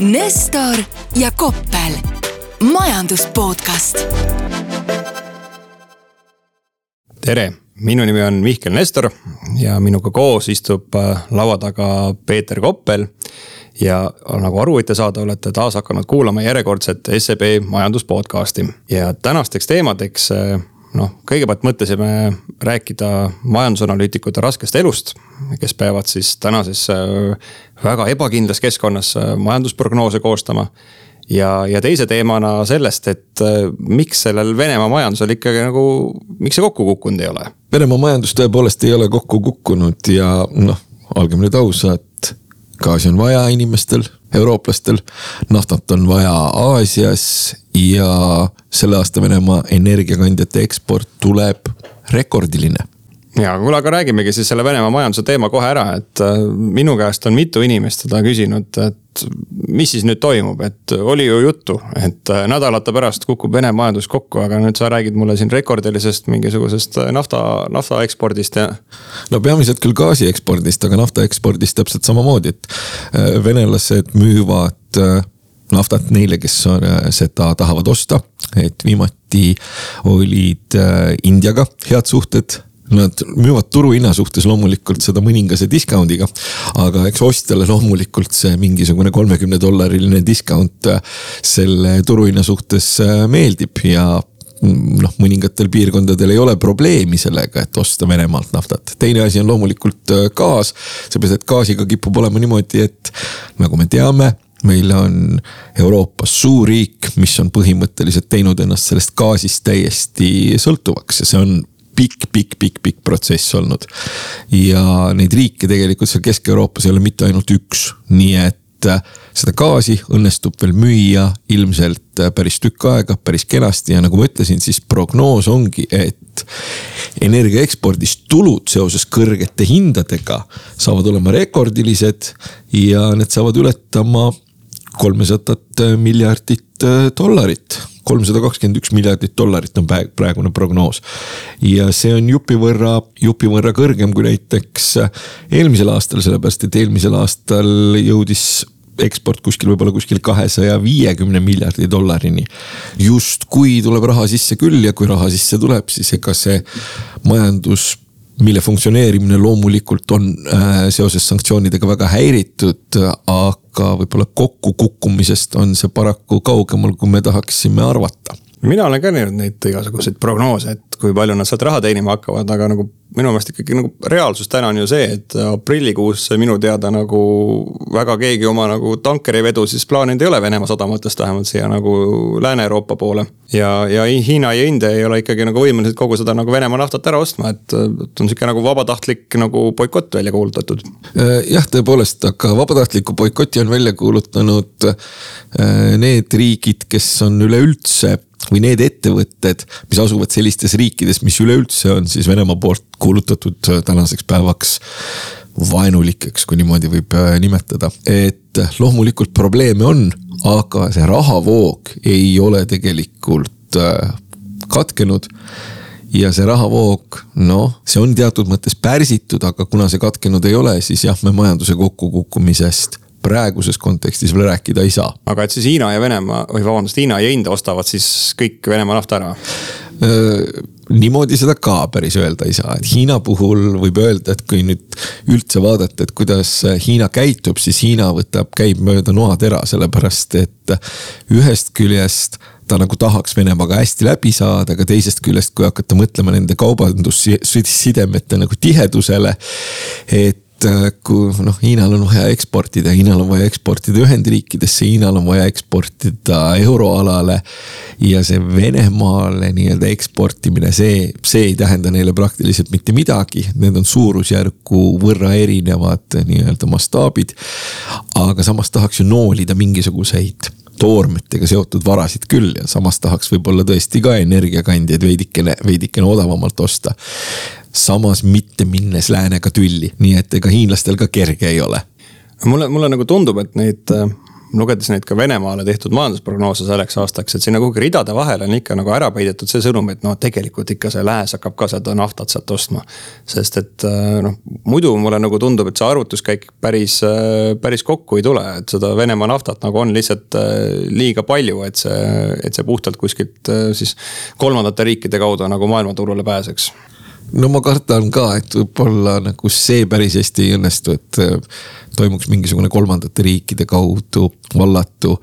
Nestor ja Koppel, majandus podcast. tere, minu nimi on Mihkel Nestor ja minuga koos istub äh, laua taga Peeter Koppel. ja nagu aru võite saada, olete taas hakanud kuulama järjekordset SEB majandus podcast'i ja tänasteks teemadeks äh, noh, kõigepealt mõtlesime rääkida majandusanalüütikute raskest elust, kes peavad siis tänases äh, väga ebakindlas keskkonnas äh, majandusprognoose koostama. ja, ja teise teemana sellest, et äh, miks sellel Venemaa majandusel ikkagi nagu, miks see kokku kukkunud ei ole? Venemaa majandus tõepoolest ei ole kokku kukkunud ja noh, olgem nüüd ausad, gaasi on vaja inimestel eurooplastel. naftat on vaja Aasias ja selle aasta Venemaa energiakandjate eksport tuleb rekordiline ja kuule, aga räägimegi siis selle Venemaa majanduse teema kohe ära, et äh, minu käest on mitu inimest seda küsinud, et mis siis nüüd toimub, et oli ju juttu, et äh, nädalate pärast kukub Vene majandus kokku, aga nüüd sa räägid mulle siin rekordilisest mingisugusest äh, nafta, nafta ekspordist ja. no peamiselt küll gaasi ekspordist, aga nafta ekspordist täpselt samamoodi, et venelased müüvad naftat neile, kes seda tahavad osta. et viimati olid Indiaga head suhted Nad müüvad turuhinna suhtes loomulikult seda mõningase discount'iga. aga eks ostjale loomulikult see mingisugune kolmekümne dollariline discount äh, selle turuhinna suhtes äh, meeldib ja mm, noh, mõningatel piirkondadel ei ole probleemi sellega, et osta Venemaalt naftat. teine asi on loomulikult äh, gaas, seepärast et gaasiga kipub olema niimoodi, et nagu me teame meil on Euroopas suur riik, mis on põhimõtteliselt teinud ennast sellest gaasist täiesti sõltuvaks ja see on pikk, pikk, pikk, pikk protsess olnud. ja neid riike tegelikult seal Kesk-Euroopas ei ole mitte ainult üks, nii et äh, seda gaasi õnnestub veel müüa ilmselt äh, päris tükk aega, päris kenasti. Ja nagu ma ütlesin, siis prognoos ongi, et energia ekspordist tulud seoses kõrgete hindadega saavad olema rekordilised. Ja need saavad ületama kolmesadat miljardit äh, dollarit kolmsada kakskümmend üks miljardit dollarit on praegune prognoos. ja see on jupi võrra, jupi võrra kõrgem kui näiteks eelmisel aastal, sellepärast et eelmisel aastal jõudis eksport kuskil võib-olla kuskil kahesaja viiekümne miljardi dollarini. justkui tuleb raha sisse küll ja kui raha sisse tuleb, siis ega see majandus mille funktsioneerimine loomulikult on äh, seoses sanktsioonidega väga häiritud, aga võib-olla kokkukukkumisest on see paraku kaugemal, kui me tahaksime arvata. Mina olen ka näinud neid igasuguseid prognoose, et kui palju nad sealt raha teenima hakkavad, aga nagu minu meelest ikkagi nagu reaalsus täna on ju see, et aprillikuus minu teada nagu väga keegi oma nagu tankerivedu siis plaaninud ei ole Venemaa sadamatest vähemalt siia nagu Lääne-Euroopa poole. ja, ja Hiina ja India ei ole ikkagi nagu võimelised kogu seda nagu Venemaa naftat ära ostma, et, on sihuke nagu vabatahtlik nagu boikott välja kuulutatud. Äh, jah, tõepoolest, aga vabatahtliku boikoti on välja kuulutanud äh, need riigid, kes on üleüldse või need ettevõtted, mis asuvad sellistes riikides, mis üleüldse on siis Venemaa poolt kuulutatud äh, tänaseks päevaks vaenulikeks, kui niimoodi võib äh, nimetada. et äh, loomulikult probleeme on, aga see rahavoog ei ole tegelikult katkenud ja see rahavoog, noh, see on teatud mõttes pärsitud, aga kuna see katkenud ei ole, siis jah, me majanduse kokkukukkumisest praeguses kontekstis veel rääkida ei saa. aga et siis Hiina ja Venemaa või vabandust, Hiina ja India ostavad siis kõik Venemaa nafta ära? Niimoodi seda ka päris öelda ei saa, et Hiina puhul võib öelda, et kui nüüd üldse vaadata, et kuidas Hiina käitub, siis Hiina võtab, käib mööda noatera, sellepärast et ühest küljest ta nagu tahaks Venemaaga hästi läbi saada, aga teisest küljest, kui hakata mõtlema nende kaubandussidemete nagu tihedusele. et et äh, kui noh, Hiinal on vaja eksportida, Hiinal on vaja eksportida Ühendriikidesse, Hiinal on vaja eksportida euroalale. ja see Venemaale nii-öelda eksportimine, see, see ei tähenda neile praktiliselt mitte midagi, need on suurusjärku võrra erinevad nii-öelda mastaabid. aga samas tahaks ju noolida mingisuguseid toormetega seotud varasid küll ja samas tahaks võib-olla tõesti ka energiakandjaid veidikene, veidikene odavamalt osta samas mitte minnes läänega tülli, nii et ega hiinlastel ka kerge ei ole. mulle, mulle nagu tundub, et neid äh, lugedes neid ka Venemaale tehtud majandusprognoose selleks aastaks, et sinna kuhugi ridade vahele on ikka nagu ära peidetud see sõnum, et noh, tegelikult ikka see lääs hakkab ka seda naftat sealt ostma. sest et äh, noh, muidu mulle nagu tundub, et see arvutuskäik päris, äh, päris kokku ei tule, et seda Venemaa naftat nagu on lihtsalt liiga palju, et see, et see puhtalt kuskilt siis kolmandate riikide kaudu nagu maailmaturule pääseks no ma kardan ka, et võib-olla nagu see päris hästi ei õnnestu, et äh, toimuks mingisugune kolmandate riikide kaudu vallatu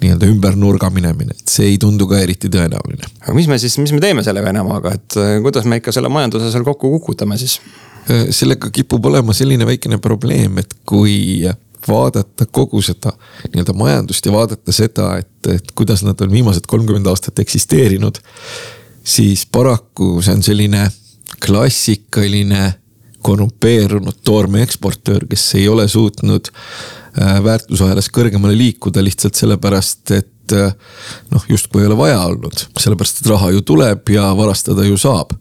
nii-öelda ümber nurga minemine, et see ei tundu ka eriti tõenäoline. aga mis me siis, mis me teeme selle Venemaaga, et äh, kuidas me ikka selle majanduse seal kokku kukutame siis? Äh, sellega kipub olema selline väikene probleem, et kui vaadata kogu seda nii-öelda majandust ja vaadata seda, et, et kuidas nad on viimased kolmkümmend aastat eksisteerinud. siis paraku see on selline klassikaline korrumpeerunud toorme eksportöör, kes ei ole suutnud äh, väärtusahelas kõrgemale liikuda lihtsalt sellepärast, et äh, noh, justkui ei ole vaja olnud, sellepärast et raha ju tuleb ja varastada ju saab.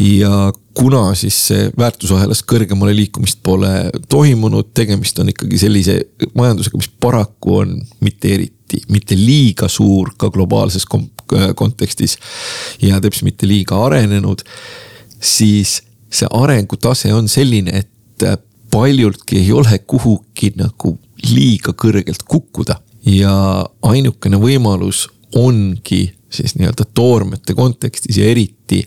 ja kuna siis see väärtusahelas kõrgemale liikumist pole toimunud, tegemist on ikkagi sellise majandusega, mis paraku on mitte eriti, mitte liiga suur ka globaalses kontekstis ja teps mitte liiga arenenud siis see arengutase on selline, et paljultki ei ole kuhugi nagu liiga kõrgelt kukkuda. ja ainukene võimalus ongi siis nii-öelda toormete kontekstis ja eriti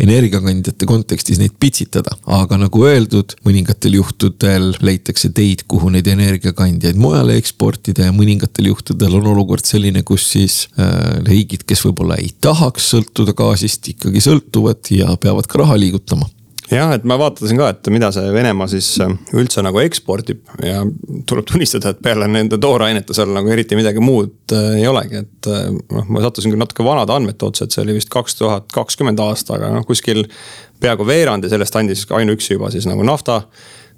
energiakandjate kontekstis neid pitsitada. aga nagu öeldud, mõningatel juhtudel leitakse teid, kuhu neid energiakandjaid mujale eksportida ja mõningatel juhtudel on olukord selline, kus siis äh, riigid, kes võib-olla ei tahaks sõltuda gaasist, ikkagi sõltuvad ja peavad ka raha liigutama jah, et ma vaatasin ka, et mida see Venemaa siis äh, üldse nagu ekspordib ja tuleb tunnistada, et peale nende toorainete seal nagu eriti midagi muud äh, ei olegi, et äh, noh, ma sattusin küll natuke vanade andmete otsa, et see oli vist kaks tuhat kakskümmend aasta, aga noh, kuskil peaaegu veerandi sellest andis ainuüksi juba siis nagu nafta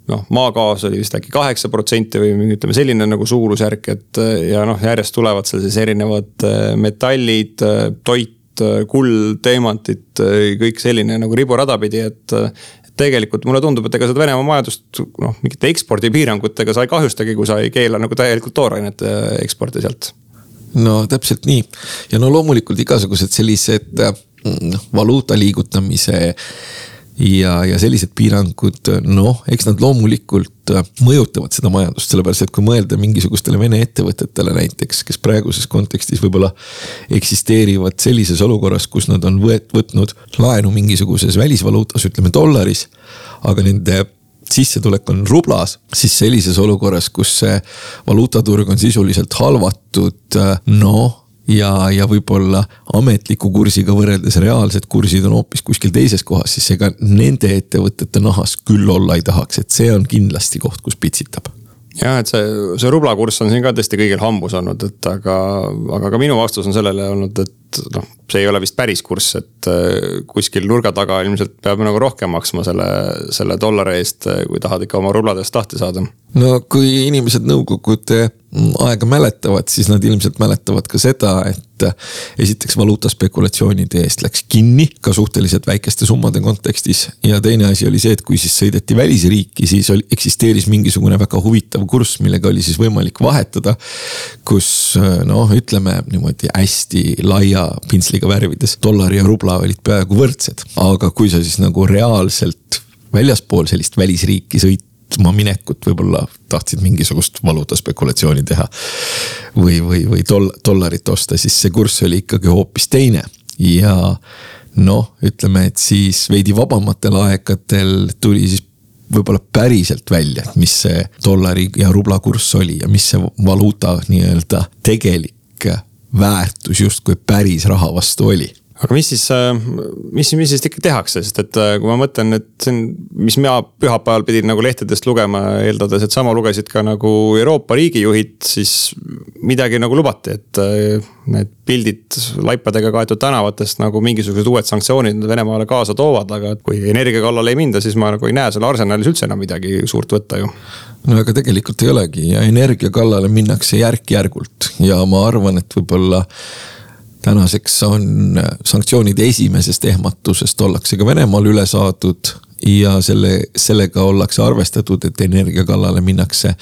noh, maagaas oli vist äkki kaheksa protsenti või ütleme selline nagu suurusjärk, et ja noh, järjest tulevad seal siis erinevad metallid, toit Äh, kuld, teemantid, äh, kõik selline nagu riburada pidi, et äh, tegelikult mulle tundub, et ega seda Venemaa majandust noh, mingite ekspordipiirangutega sa ei kahjustagi, kui sa ei keela nagu täielikult toorainete eksporti sealt. no täpselt nii ja no loomulikult igasugused sellised noh, valuuta liigutamise ja, ja sellised piirangud, noh, eks nad loomulikult äh, mõjutavad seda majandust, sellepärast et kui mõelda mingisugustele Vene ettevõtetele näiteks, kes praeguses kontekstis võib-olla eksisteerivad sellises olukorras, kus nad on võet-, võtnud laenu mingisuguses välisvaluutas, ütleme dollaris. aga nende sissetulek on rublas, siis sellises olukorras, kus see valuutaturg on sisuliselt halvatud, äh, noh ja, ja võib-olla ametliku kursiga võrreldes reaalsed kursid on hoopis kuskil teises kohas, siis ega nende ettevõtete nahas küll olla ei tahaks, et see on kindlasti koht, kus pitsitab. Jah, et see, see rubla kurss on siin ka tõesti kõigil hambus olnud, et aga, aga ka minu vastus on sellele olnud, et noh, see ei ole vist päris kurss, et äh, kuskil nurga taga ilmselt peab nagu rohkem maksma selle, selle dollari eest, kui tahad ikka oma rubladest lahti saada. no kui inimesed nõukogude aega mäletavad, siis nad ilmselt mäletavad ka seda, et esiteks valuutaspekulatsioonide eest läks kinni ka suhteliselt väikeste summade kontekstis. ja teine asi oli see, et kui siis sõideti välisriiki, siis oli, eksisteeris mingisugune väga huvitav kurss, millega oli siis võimalik vahetada. kus noh, ütleme niimoodi hästi laia pintsliga värvides dollar ja rubla olid peaaegu võrdsed, aga kui sa siis nagu reaalselt väljaspool sellist välisriiki sõit ma minekut võib-olla tahtsid mingisugust valuutaspekulatsiooni teha. või, või, või doll-, dollarit osta, siis see kurss oli ikkagi hoopis teine ja noh, ütleme, et siis veidi vabamatel aegadel tuli siis võib-olla päriselt välja, et mis see dollari ja rubla kurss oli ja mis see valuuta nii-öelda tegelik väärtus justkui päris raha vastu oli aga mis siis, äh, mis, mis siis ikka tehakse, sest et äh, kui ma mõtlen, see on, mis mina pühapäeval pidin nagu lehtedest lugema, eeldades, et sama lugesid ka nagu Euroopa riigijuhid, siis midagi nagu lubati, et äh, need pildid laipadega kaetud tänavatest nagu mingisugused uued sanktsioonid Venemaale kaasa toovad, aga kui energia kallale ei minda, siis ma nagu ei näe seal arsenalis üldse enam midagi suurt võtta ju. No aga tegelikult ei olegi ja energia kallale minnakse järk-järgult ja ma arvan, et võib-olla tänaseks on sanktsioonide esimesest ehmatusest ollakse ka Venemaal üle saadud ja selle, sellega ollakse arvestatud, et energia kallale minnakse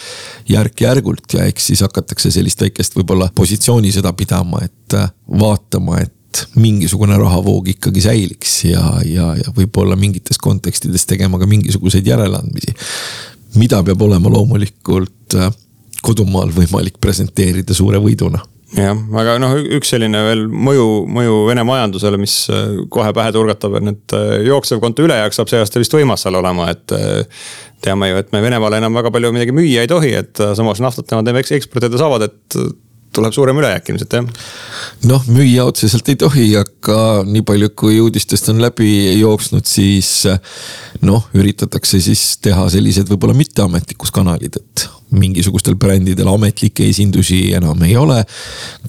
järk-järgult ja eks siis hakatakse sellist väikest võib-olla positsioonisõda pidama, et vaatama, et mingisugune rahavoog ikkagi säiliks ja, ja, ja võib-olla mingites kontekstides tegema ka mingisuguseid järeleandmisi. mida peab olema loomulikult kodumaal võimalik presenteerida suure võiduna jah, aga noh, üks selline veel mõju, mõju Vene majandusele, mis äh, kohe pähe turgatab, on, et äh, jooksev konto ülejääk saab see aasta vist võimas seal olema, et. Äh, teame ju, et me Venemaale enam väga palju midagi müüa ei tohi, et samas naftat nemad eksportida saavad, et tuleb suurem ülejääk ilmselt jah. noh, müüa otseselt ei tohi, aga nii palju, kui uudistest on läbi jooksnud, siis noh, üritatakse siis teha sellised võib-olla mitteametlikud kanalid, et mingisugustel brändidel ametlikke esindusi enam ei ole.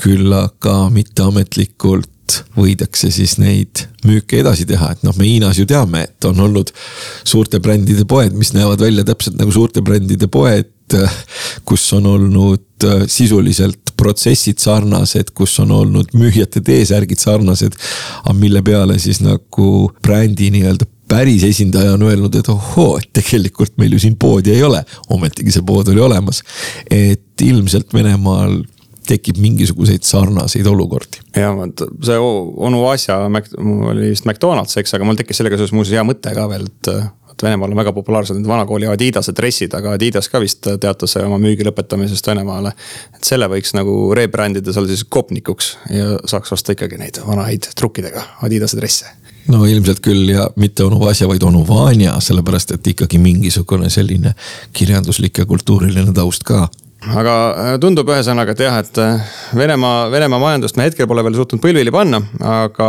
küll aga mitteametlikult võidakse siis neid müüke edasi teha, et noh, me Hiinas ju teame, et on olnud suurte brändide poed, mis näevad välja täpselt nagu suurte brändide poed kus on olnud äh, sisuliselt protsessid sarnased, kus on olnud müüjate T-särgid sarnased. aga mille peale siis nagu brändi nii-öelda päris esindaja on öelnud, et ohoo, et tegelikult meil ju siin poodi ei ole, ometigi see pood oli olemas. et ilmselt Venemaal tekib mingisuguseid sarnaseid olukordi. ja vot see onu Asja, mul oli vist McDonalds, eks, aga mul tekkis sellega seoses muuseas hea mõte ka veel, et et Venemaal on väga populaarsed need vanakooli Adidase dressid, aga Adidas ka vist teatas oma müügi lõpetamisest Venemaale. et selle võiks nagu rebrandida seal siis Kopnikuks ja saaks osta ikkagi neid vanaid trukkidega Adidase dresse no ilmselt küll ja mitte onu Vasja, vaid onu Vanja, sellepärast et ikkagi mingisugune selline kirjanduslik ja kultuuriline taust ka. Aga äh, tundub ühesõnaga, et jah, et äh, Venemaa, Venemaa majandust me hetkel pole veel suutnud põlvili panna, aga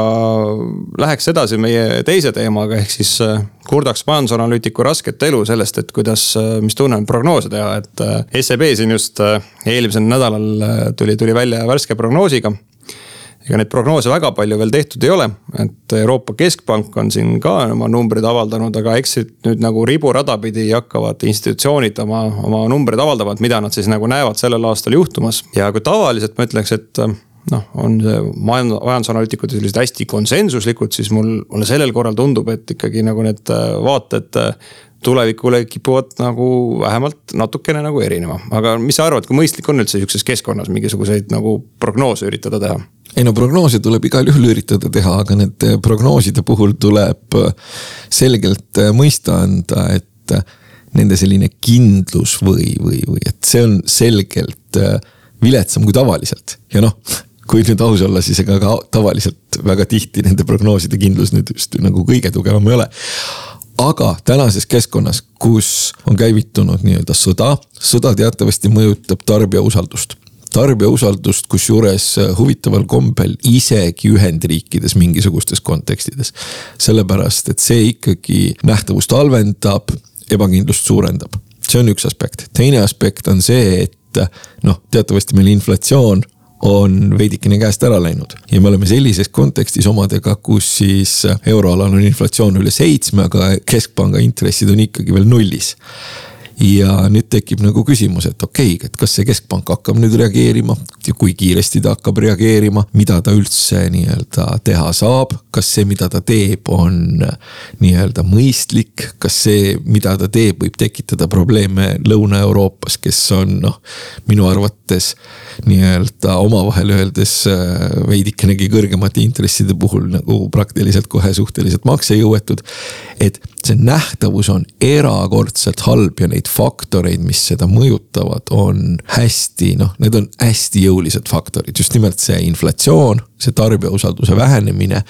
läheks edasi meie teise teemaga, ehk siis äh, kurdaks majandusanalüütiku rasket elu sellest, et kuidas, mis tunne on prognoose teha, et SEB siin just eelmisel nädalal tuli, tuli välja värske prognoosiga ega neid prognoose väga palju veel tehtud ei ole, et Euroopa Keskpank on siin ka oma numbrid avaldanud, aga eks siit nüüd nagu riburada pidi hakkavad institutsioonid oma, oma numbreid avaldama, et mida nad siis nagu näevad sellel aastal juhtumas. ja kui tavaliselt ma ütleks, et noh, on see majand-, majandusanalüütikud sellised hästi konsensuslikud, siis mul, mulle sellel korral tundub, et ikkagi nagu need vaated tulevikule kipuvad nagu vähemalt natukene nagu erinema, aga mis sa arvad, kui mõistlik on üldse sihukeses keskkonnas mingisuguseid nagu prognoose üritada teha? ei no prognoose tuleb igal juhul üritada teha, aga nende prognooside puhul tuleb selgelt mõista anda, et nende selline kindlus või, või, või et see on selgelt viletsam kui tavaliselt. Ja noh kui nüüd aus olla, siis ega ka tavaliselt väga tihti nende prognooside kindlus nüüd just nagu kõige tugevam ei ole aga tänases keskkonnas, kus on käivitunud nii-öelda sõda, sõda teatavasti mõjutab tarbija usaldust tarbija usaldust, kusjuures äh, huvitaval kombel isegi Ühendriikides mingisugustes kontekstides. sellepärast, et see ikkagi nähtavust halvendab, ebakindlust suurendab. see on üks aspekt, teine aspekt on see, et noh, teatavasti meil inflatsioon on veidikene käest ära läinud. ja me oleme sellises kontekstis omadega, kus siis euroalal on inflatsioon üle seitsme, aga keskpanga intressid on ikkagi veel nullis ja nüüd tekib nagu küsimus, et okei okay,, et kas see keskpank hakkab nüüd reageerima ja kui kiiresti ta hakkab reageerima, mida ta üldse nii-öelda teha saab, kas see, mida ta teeb, on nii-öelda mõistlik, kas see, mida ta teeb, võib tekitada probleeme Lõuna-Euroopas, kes on noh, minu arvates nii-öelda omavahel öeldes veidikenegi kõrgemate intresside puhul nagu praktiliselt kohe suhteliselt maksejõuetud. et see nähtavus on erakordselt halb ja neid faktoreid, mis seda mõjutavad, on hästi, noh, need on hästi jõulised faktorid, just nimelt see inflatsioon, see tarbija usalduse vähenemine.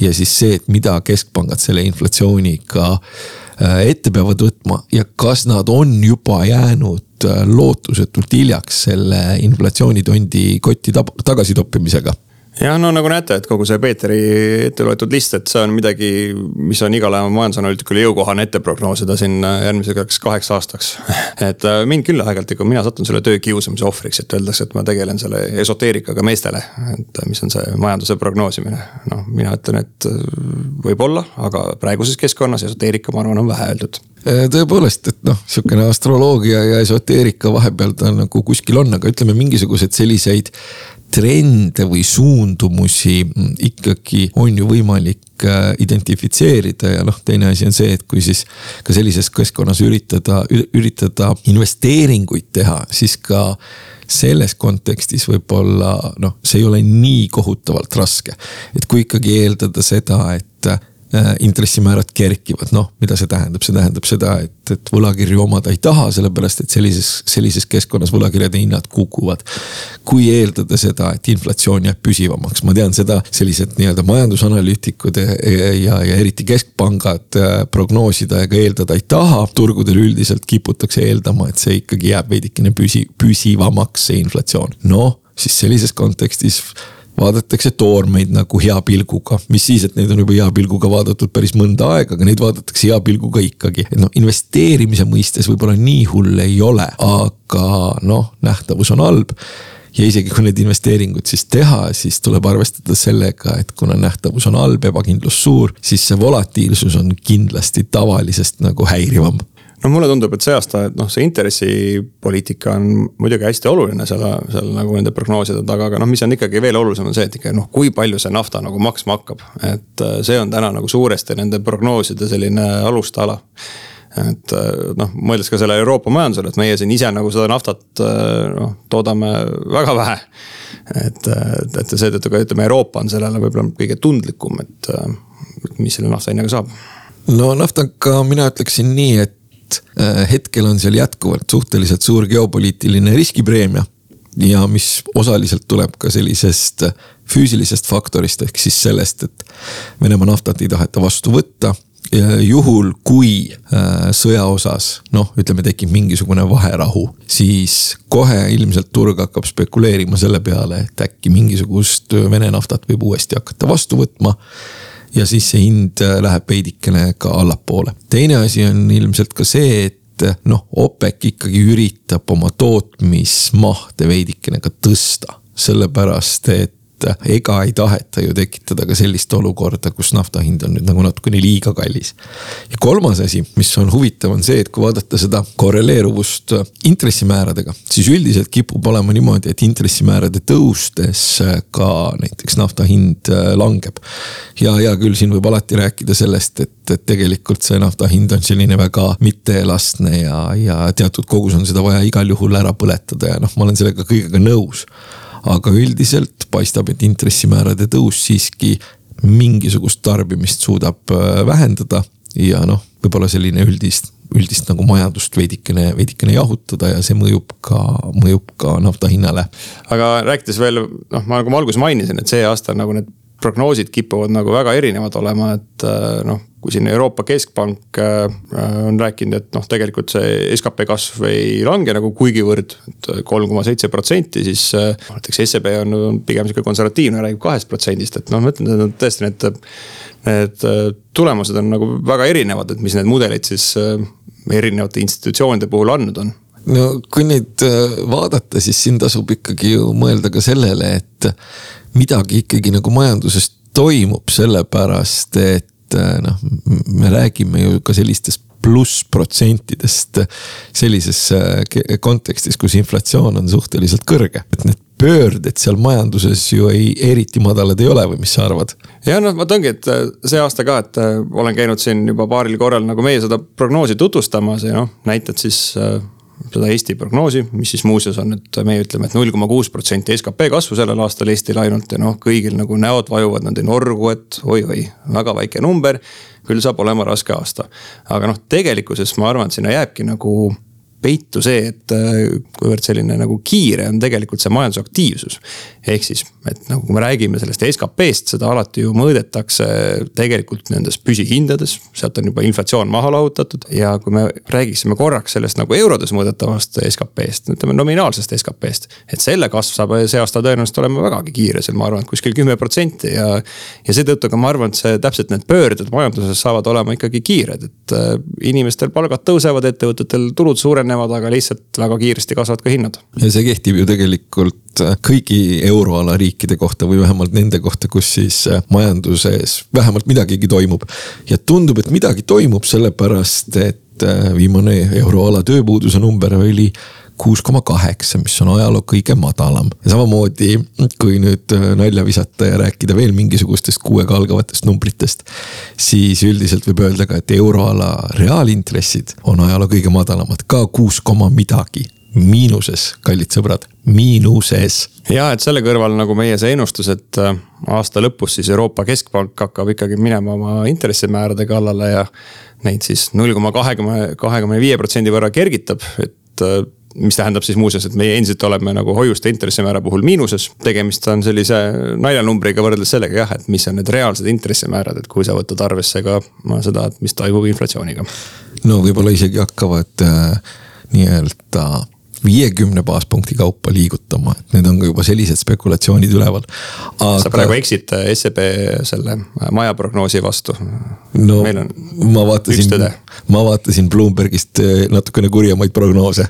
ja siis see, et mida keskpangad selle inflatsiooniga äh, ette peavad võtma ja kas nad on juba jäänud äh, lootusetult hiljaks selle inflatsioonitondi kotti tagasitoppimisega jah, no nagu näete, et kogu see Peeteri ette loetud list, et see on midagi, mis on igale majandusanalüütikule jõukohane ette prognoosida siin järgmiseks kaheks aastaks. et äh, mind küll aeg-ajalt ikka, mina satun selle töö kiusamise ohvriks, et öeldakse, et ma tegelen selle esoteerikaga meestele. et mis on see majanduse prognoosimine, noh, mina ütlen, et äh, võib-olla, aga praeguses keskkonnas esoteerika, ma arvan, on vähe öeldud äh, tõepoolest, et noh, sihukene astroloogia ja esoteerika vahepeal ta nagu kuskil on, aga ütleme mingisugused selliseid trende või suundumusi ikkagi on ju võimalik äh, identifitseerida ja noh, teine asi on see, et kui siis ka sellises keskkonnas üritada, üritada investeeringuid teha, siis ka selles kontekstis võib-olla noh, see ei ole nii kohutavalt raske. et kui ikkagi eeldada seda, et Äh, intressimäärad kerkivad, noh, mida see tähendab, see tähendab seda, et, et võlakirju omada ei taha, sellepärast et sellises, sellises keskkonnas võlakirjade hinnad kukuvad. kui eeldada seda, et inflatsioon jääb püsivamaks, ma tean seda, sellised nii-öelda majandusanalüütikud ja, ja, ja eriti keskpangad äh, prognoosida ega eeldada ei taha. turgudel üldiselt kiputakse eeldama, et see ikkagi jääb veidikene püsi, püsivamaks, see inflatsioon, noh siis sellises kontekstis vaadatakse toormeid nagu hea pilguga, mis siis, et neid on juba hea pilguga vaadatud päris mõnda aega, aga neid vaadatakse hea pilguga ikkagi. et noh, investeerimise mõistes võib-olla nii hull ei ole, aga noh, nähtavus on halb. Ja isegi kui need investeeringud siis teha, siis tuleb arvestada sellega, et kuna nähtavus on halb, ebakindlus suur, siis see volatiilsus on kindlasti tavalisest nagu häirivam noh, mulle tundub, et see aasta, et noh, see intressipoliitika on muidugi hästi oluline seal, seal nagu nende prognooside taga, aga noh, mis on ikkagi veel olulisem, on see, et ikka noh, kui palju see nafta nagu maksma hakkab. et äh, see on täna nagu suuresti nende prognooside selline alustala et äh, noh, mõeldes ka sellele Euroopa majandusele, et meie siin ise nagu seda naftat äh, noh, toodame väga vähe. et, et seetõttu ka ütleme, Euroopa on sellele võib-olla kõige tundlikum, et mis selle nafta hinnaga saab. no naftaga mina ütleksin nii, et et äh, hetkel on seal jätkuvalt suhteliselt suur geopoliitiline riskipreemia. ja mis osaliselt tuleb ka sellisest füüsilisest faktorist, ehk siis sellest, et Venemaa naftat ei taheta vastu võtta juhul, kui äh, sõja osas noh, ütleme, tekib mingisugune vaherahu, siis kohe ilmselt turg hakkab spekuleerima selle peale, et äkki mingisugust Vene naftat võib uuesti hakata vastu võtma ja siis see hind äh, läheb veidikene ka allapoole. teine asi on ilmselt ka see, et äh, noh, OPEC ikkagi üritab oma tootmismahte veidikene ka tõsta, sellepärast et et ega ei taheta ju tekitada ka sellist olukorda, kus nafta hind on nüüd nagu natukene liiga kallis. ja kolmas asi, mis on huvitav, on see, et kui vaadata seda korreleeruvust intressimääradega, siis üldiselt kipub olema niimoodi, et intressimäärade tõustes ka näiteks nafta hind langeb. ja hea küll, siin võib alati rääkida sellest, et, et tegelikult see nafta hind on selline väga mitteelastne ja, ja teatud kogus on seda vaja igal juhul ära põletada ja noh, ma olen sellega kõigega nõus aga üldiselt paistab, et intressimäärade tõus siiski mingisugust tarbimist suudab äh, vähendada ja noh, võib-olla selline üldist, üldist nagu majandust veidikene, veidikene jahutada ja see mõjub ka, mõjub ka nafta hinnale. aga rääkides veel, noh, ma nagu ma alguses mainisin, et see aasta nagu need prognoosid kipuvad nagu väga erinevad olema, et äh, noh, kui siin Euroopa Keskpank äh, on rääkinud, et noh, tegelikult see skp kasv ei lange nagu kuigivõrd, et kolm koma seitse protsenti, siis äh, näiteks SEB on, pigem sihuke konservatiivne, räägib kahest protsendist, et noh, ma ütlen, et tõesti need, need tulemused on nagu väga erinevad, et mis need mudelid siis erinevate institutsioonide puhul andnud on. No kui neid vaadata, siis siin tasub ikkagi ju mõelda ka sellele, et midagi ikkagi nagu majanduses toimub, sellepärast et äh, noh, me räägime ju ka sellistest plussprotsentidest sellises äh, kontekstis, kus inflatsioon on suhteliselt kõrge. et need pöörded seal majanduses ju ei, eriti madalad ei ole või mis sa arvad? ja noh, vot ongi, et äh, see aasta ka, et olen käinud siin juba paaril korral nagu meie seda prognoosi tutvustamas ja noh, näitad siis seda Eesti prognoosi, mis siis muuseas on, et meie ütleme et, et null koma kuus protsenti skp kasvu sellel aastal Eestil ainult ja noh, kõigil nagu näod vajuvad, ei norgu, et oi-oi, väga väike number. küll saab olema raske aasta, aga noh, tegelikkuses ma arvan, et sinna jääbki nagu peitu see, et äh, kuivõrd selline nagu kiire on tegelikult see majandusaktiivsus. ehk siis, et nagu kui me räägime sellest SKP-st, seda alati ju mõõdetakse tegelikult nendes püsihindades, sealt on juba inflatsioon maha lahutatud. ja kui me räägiksime korraks sellest nagu eurodes mõõdetavast SKP-st, ütleme nominaalsest SKP-st. et selle kasv saab see aasta tõenäoliselt olema vägagi kiire, seal ma arvan, et kuskil kümme protsenti ja. ja seetõttu ka ma arvan, et see täpselt need pöörded majanduses saavad olema ikkagi kiired, et äh, inimestel palgad tõusevad, ettevõtetel tulud suurenevad erinevad, aga lihtsalt väga kiiresti kasvavad ka hinnad. ja see kehtib ju tegelikult kõigi euroala riikide kohta või vähemalt nende kohta, kus siis majanduses vähemalt midagigi toimub. ja tundub, et midagi toimub, sellepärast et viimane euroala tööpuuduse number oli kuus koma kaheksa, mis on ajaloo kõige madalam. ja samamoodi, kui nüüd äh, nalja visata ja rääkida veel mingisugustest kuuega algavatest numbritest. siis üldiselt võib öelda ka, et euroala reaalintressid on ajaloo kõige madalamad, ka kuus koma midagi miinuses, kallid sõbrad, miinuses. ja et selle kõrval nagu meie see ennustus, et äh, aasta lõpus siis Euroopa Keskpank hakkab ikkagi minema oma intressimäärade kallale ja. Neid siis null koma kahekümne, kahekümne viie protsendi võrra kergitab, et äh, mis tähendab siis muuseas, et meie endiselt oleme nagu hoiuste intressimäära puhul miinuses. tegemist on sellise naljanumbriga võrreldes sellega jah, et mis on need reaalsed intressimäärad, et kui sa võtad arvesse ka seda, et mis toimub inflatsiooniga. no võib-olla isegi hakkavad äh, nii-öelda viiekümne baaspunkti kaupa liigutama, et need on ka juba sellised spekulatsioonid üleval Aga.... sa praegu eksid äh, SEB selle äh, maja prognoosi vastu. no ma vaatasin, ma vaatasin Bloombergist äh, natukene kurjemaid prognoose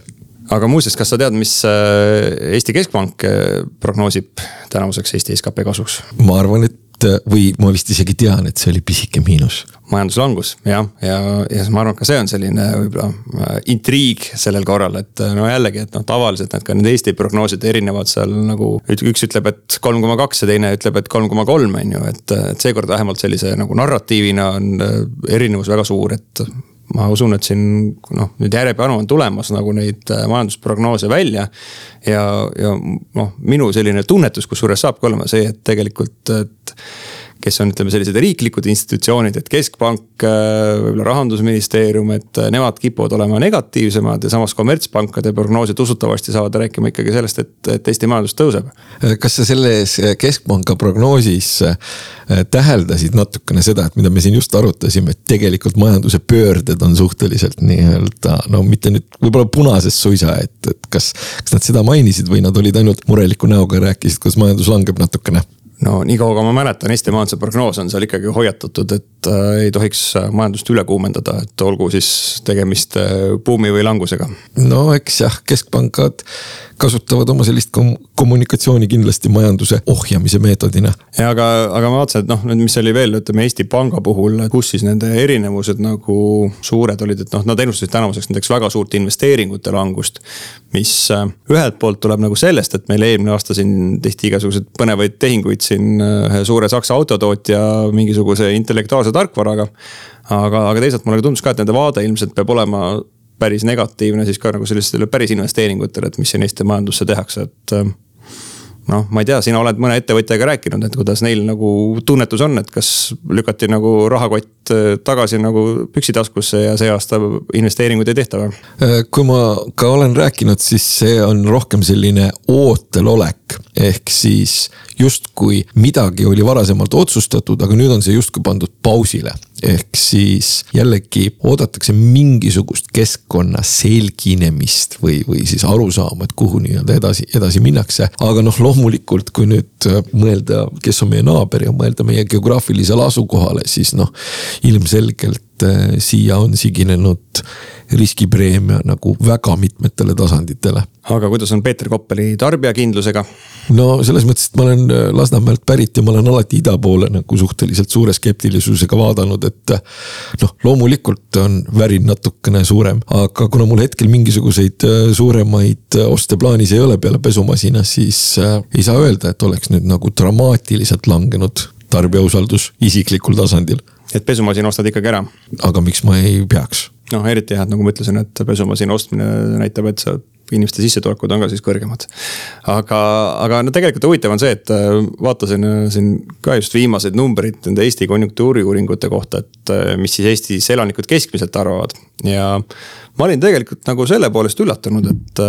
aga muuseas, kas sa tead, mis Eesti Keskpank prognoosib tänavuseks Eesti skp kasvuks? ma arvan, et või ma vist isegi tean, et see oli pisike miinus majanduslangus jah, ja, ja, ja ma arvan, et ka see on selline võib-olla äh, intriig sellel korral, et äh, no jällegi, et noh, tavaliselt need ka need Eesti prognoosid erinevad seal nagu. üks ütleb, et kolm koma kaks ja teine ütleb, et kolm koma kolm on ju, et, et seekord vähemalt sellise nagu narratiivina on äh, erinevus väga suur, et ma usun, et siin noh, nüüd järjepanu on tulemas nagu neid majandusprognoose välja. ja, ja noh, minu selline tunnetus, kusjuures saabki olema see, et tegelikult, et kes on, ütleme sellised riiklikud institutsioonid, et keskpank, äh, võib-olla rahandusministeerium, et äh, nemad kipuvad olema negatiivsemad ja samas kommertspankade prognoosid usutavasti saavad rääkima ikkagi sellest, et, et Eesti majandus tõuseb. kas sa selles keskpanga prognoosis äh, täheldasid natukene seda, et mida me siin just arutasime, et tegelikult majanduse pöörded on suhteliselt nii-öelda no mitte nüüd võib-olla punases suisa, et, et kas, kas nad seda mainisid või nad olid ainult mureliku näoga ja rääkisid, kuidas majandus langeb natukene no niikaua kui ma mäletan, Eesti majanduse prognoos on seal ikkagi hoiatatud, et äh, ei tohiks äh, majandust üle kuumendada, et olgu siis tegemist äh, buumi või langusega. no eks jah, keskpangad kasutavad oma sellist kom kommunikatsiooni kindlasti majanduse ohjamise meetodina. ja aga, aga ma vaatasin, et noh, nüüd, mis oli veel, ütleme Eesti Panga puhul, kus siis nende erinevused nagu suured olid, et noh, nad ennustasid tänavuseks näiteks väga suurt investeeringute langust. mis ühelt poolt tuleb nagu sellest, et meil eelmine aasta siin tehti igasuguseid põnevaid tehinguid siin ühe suure saksa autotootja mingisuguse intellektuaalse tarkvaraga. aga, aga teisalt mulle tundus ka, et nende vaade ilmselt peab olema päris negatiivne siis ka nagu sellistele päris investeeringutele, et mis siin Eesti majandusse tehakse, et noh, ma ei tea, sina oled mõne ettevõtjaga rääkinud, et kuidas neil nagu tunnetus on, et kas lükati nagu rahakott äh, tagasi nagu püksitaskusse ja see aasta investeeringuid ei tehta või? Äh, kui ma ka olen rääkinud, siis see on rohkem selline ootelolek, ehk siis justkui midagi oli varasemalt otsustatud, aga nüüd on see justkui pandud pausile ehk siis jällegi oodatakse mingisugust keskkonna selginemist või, või siis arusaama, et kuhu nii-öelda edasi, edasi minnakse. aga noh, loomulikult, kui nüüd äh, mõelda, kes on meie naaber ja mõelda meie geograafilisele asukohale, siis noh, ilmselgelt äh, siia on siginenud riskipreemia nagu väga mitmetele tasanditele. aga kuidas on Peeter Koppeli tarbijakindlusega? no selles mõttes, et ma olen äh, Lasnamäelt pärit ja ma olen alati ida poole nagu suhteliselt suure skeptilisusega vaadanud, et. Äh, noh, loomulikult on värin natukene suurem, aga kuna mul hetkel mingisuguseid äh, suuremaid oste plaanis ei ole peale pesumasina, siis ei saa öelda, et oleks nüüd nagu dramaatiliselt langenud tarbija usaldus isiklikul tasandil. et pesumasina ostad ikkagi ära? aga miks ma ei peaks? Noh, eriti jah, et nagu ma ütlesin, et pesumasina ostmine näitab, et sa inimeste sissetulekud on ka siis kõrgemad. aga, aga no tegelikult huvitav on see, et äh, vaatasin äh, siin ka just viimaseid numbreid nende Eesti konjunktuuriuuringute kohta, et äh, mis siis Eestis elanikud keskmiselt arvavad. ja ma olin tegelikult nagu selle poolest üllatunud, et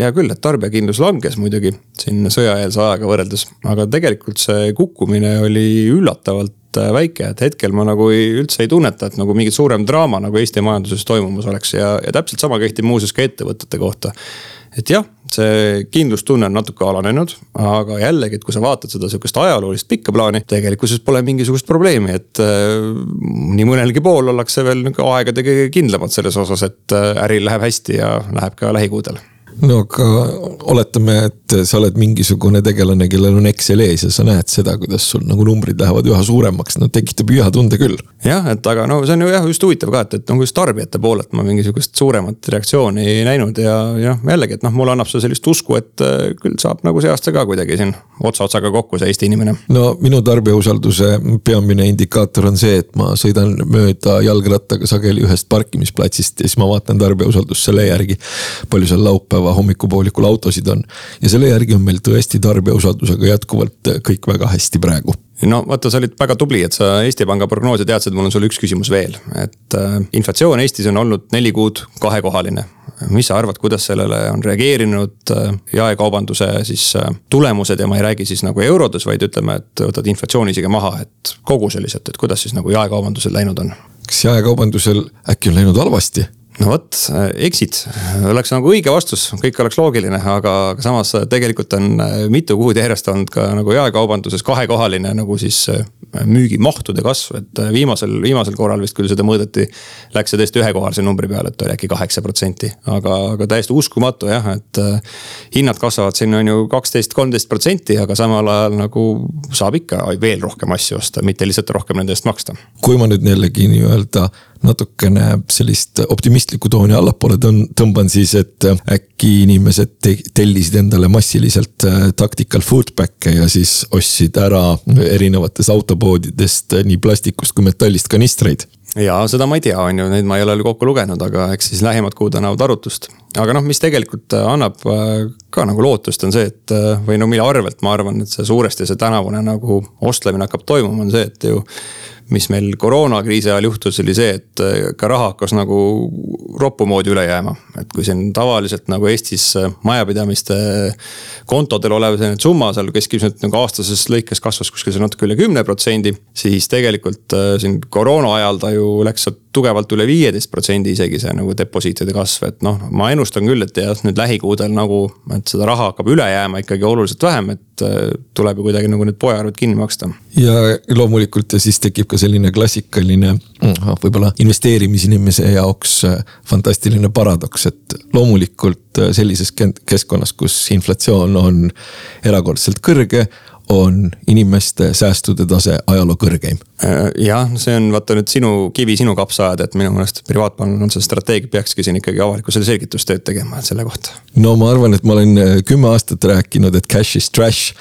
hea küll, et tarbijakindlus langes muidugi siin sõjaeelse ajaga võrreldes, aga tegelikult see kukkumine oli üllatavalt Äh, väike, et hetkel ma nagu ei, üldse ei tunneta, et nagu mingit suurem draama nagu Eesti majanduses toimumas oleks ja, ja täpselt sama kehtib muuseas ka ettevõtete kohta. et jah, see kindlustunne on natuke alanenud, aga jällegi, et kui sa vaatad seda sihukest ajaloolist pikka plaani, tegelikkuses pole mingisugust probleemi, et äh, nii mõnelgi pool ollakse veel nagu aegade kõige kindlamad selles osas, et äh, äril läheb hästi ja läheb ka lähikuudel no aga oletame, et sa oled mingisugune tegelane, kellel on Excel ees ja sa näed seda, kuidas sul nagu numbrid lähevad üha suuremaks, no tekitab hüha tunde küll. jah, et aga no see on ju jah, just huvitav ka, et, et nagu just tarbijate poolelt ma mingisugust suuremat reaktsiooni ei näinud ja, ja jällegi, et noh, mulle annab see sellist usku, et äh, küll saab nagu see aasta ka kuidagi siin ots otsaga kokku see Eesti inimene. no minu tarbijausalduse peamine indikaator on see, et ma sõidan mööda jalgrattaga sageli ühest parkimisplatsist ja siis ma vaatan tarbijausaldust selle järgi. palju seal laupäeva hommikupoolikul autosid on ja selle järgi on meil tõesti tarbijausaldusega jätkuvalt kõik väga hästi praegu no vaata, sa olid väga tubli, et sa Eesti Panga prognoosi teadsid, mul on sulle üks küsimus veel, et äh, inflatsioon Eestis on olnud neli kuud kahekohaline. mis sa arvad, kuidas sellele on reageerinud äh, jaekaubanduse siis äh, tulemused ja ma ei räägi siis nagu eurodes, vaid ütleme, et võtad inflatsiooni isegi maha, et kogu selliselt, et kuidas siis nagu jaekaubandusel läinud on? kas jaekaubandusel äkki on läinud halvasti? No vot, eksid, oleks nagu õige vastus, kõik oleks loogiline, aga, samas tegelikult on mitu kuud järjest olnud ka nagu jaekaubanduses kahekohaline nagu siis äh, müügimahtude kasv, et äh, viimasel, viimasel korral vist küll seda mõõdeti. Läks see tõesti ühekohalise numbri peale, et oli äkki kaheksa protsenti, aga, aga täiesti uskumatu jah, et. Äh, hinnad kasvavad siin on ju kaksteist, kolmteist protsenti, aga samal ajal nagu saab ikka veel rohkem asju osta, mitte lihtsalt rohkem nende eest maksta. kui ma nüüd jällegi nii-öelda natukene sellist optimistlikku tooni allapoole tõmban siis, et äkki inimesed tellisid endale massiliselt äh, tactical foodback'e ja siis ostsid ära erinevatest autopoodidest nii plastikust kui metallist kanistreid ja seda ma ei tea, on ju, neid ma ei ole kokku lugenud, aga eks siis lähimad kuud annavad arutust. aga noh, mis tegelikult äh, annab äh, ka nagu lootust, on see, et või no mille arvelt ma arvan, et see suuresti see tänavune nagu ostlemine hakkab toimuma, on see, et ju mis meil koroonakriisi ajal juhtus, oli see, et äh, ka raha hakkas nagu roppu moodi üle jääma. et kui siin tavaliselt nagu Eestis äh, majapidamiste kontodel olev selline summa seal keskmiselt nagu aastases lõikes kasvas kuskil seal natuke üle kümne protsendi. siis tegelikult äh, siin koroona ajal ta ju läks sealt tugevalt üle viieteist protsendi isegi see nagu deposiitide kasv, et noh, ma ennustan küll, et jah, nüüd lähikuudel nagu, et seda raha hakkab üle jääma ikkagi oluliselt vähem, et äh, tuleb ju kuidagi nagu need poearved kinni maksta. ja loomulikult ja siis tekib ka selline klassikaline mm, võib-olla investeerimisinimese jaoks äh, fantastiline paradoks, et loomulikult äh, sellises keskkonnas, kus inflatsioon on erakordselt kõrge on inimeste säästude tase ajaloo kõrgeim. Äh, jah, see on vaata nüüd sinu kivi sinu kapsa ajada, et minu meelest privaatpanganduse strateegia peakski siin ikkagi avalikkusele selgitustööd tegema selle kohta. no ma arvan, et ma olen äh, kümme aastat rääkinud, et cash is trash.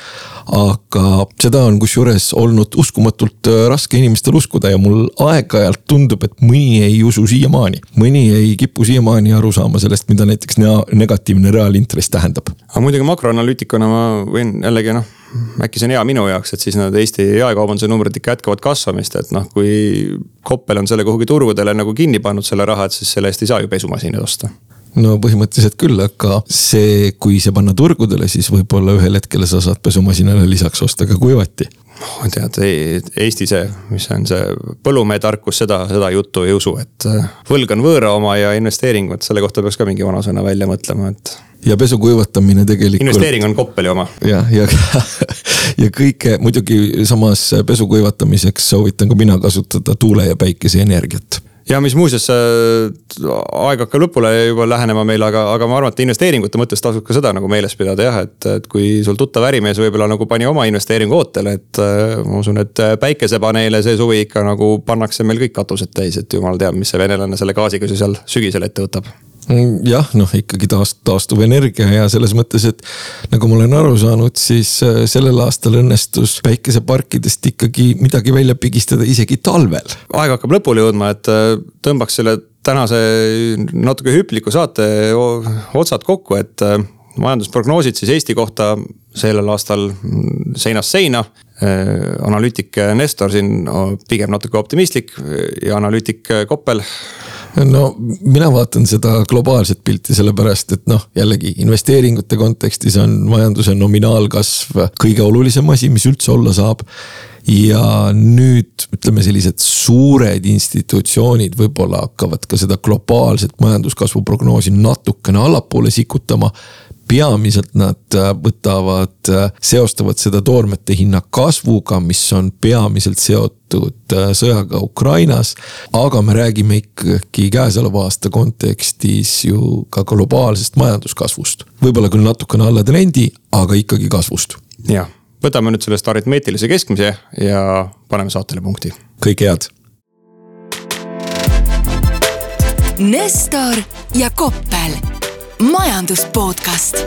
aga seda on kusjuures olnud uskumatult äh, raske inimestel uskuda ja mul aeg-ajalt tundub, et mõni ei usu siiamaani. mõni ei kipu siiamaani aru saama sellest, mida näiteks negatiivne reaalintress tähendab. aga muidugi makroanalüütikuna ma võin jällegi noh äkki see on hea minu jaoks, et siis need Eesti jaekaubanduse numbrid ikka jätkavad kasvamist, et noh, kui Koppel on selle kuhugi turgudele nagu kinni pannud selle raha, et siis selle eest ei saa ju pesumasinaid osta no põhimõtteliselt küll, aga see, kui see panna turgudele, siis võib-olla ühel hetkel sa saad pesumasinale lisaks osta ka kuivati. noh tead, Eesti see, mis on see põllumehe tarkus, seda, seda juttu ei usu, et äh, võlg on võõra oma ja investeering, vot selle kohta peaks ka mingi vanasõna välja mõtlema, et ja pesu kuivatamine tegelikult. investeering on Koppeli oma. jah, ja, ja, ja kõike muidugi samas pesu kuivatamiseks soovitan ka mina kasutada tuule ja päikeseenergiat ja mis muuseas äh,, aeg hakkab lõpule juba lähenema meil, aga, aga ma arvan, et investeeringute mõttes tasub ka seda nagu meeles pidada jah, et, et kui sul tuttav ärimees võib-olla nagu pani oma investeeringu ootele, et äh,. ma usun, et päikesepaneele see suvi ikka nagu pannakse meil kõik katused täis, et jumal teab, mis see venelane selle gaasiga seal sügisel ette võtab jah, noh ikkagi taast-, taastuv energia ja selles mõttes, et nagu ma olen aru saanud, siis äh, sellel aastal õnnestus päikeseparkidest ikkagi midagi välja pigistada isegi talvel. aeg hakkab lõpule jõudma, et äh, tõmbaks selle tänase natuke hüpliku saate otsad kokku, et äh, majandusprognoosid siis Eesti kohta sellel aastal mm, seinast seina. analüütik Nestor siin pigem natuke optimistlik ja analüütik Koppel no mina vaatan seda globaalset pilti, sellepärast et noh, jällegi investeeringute kontekstis on majanduse nominaalkasv kõige olulisem asi, mis üldse olla saab. Ja nüüd ütleme, sellised suured institutsioonid võib-olla hakkavad ka seda globaalset majanduskasvu prognoosi natukene allapoole sikutama peamiselt nad äh, võtavad, äh, seostavad seda toormete hinna kasvuga, mis on peamiselt seotud äh, sõjaga Ukrainas. aga me räägime ikkagi käesoleva aasta kontekstis ju ka globaalsest majanduskasvust. võib-olla küll natukene alla trendi, aga ikkagi kasvust. jah, võtame nüüd sellest aritmeetilise keskmise ja paneme saatele punkti. kõike head. Nestor ja Koppel, majandus podcast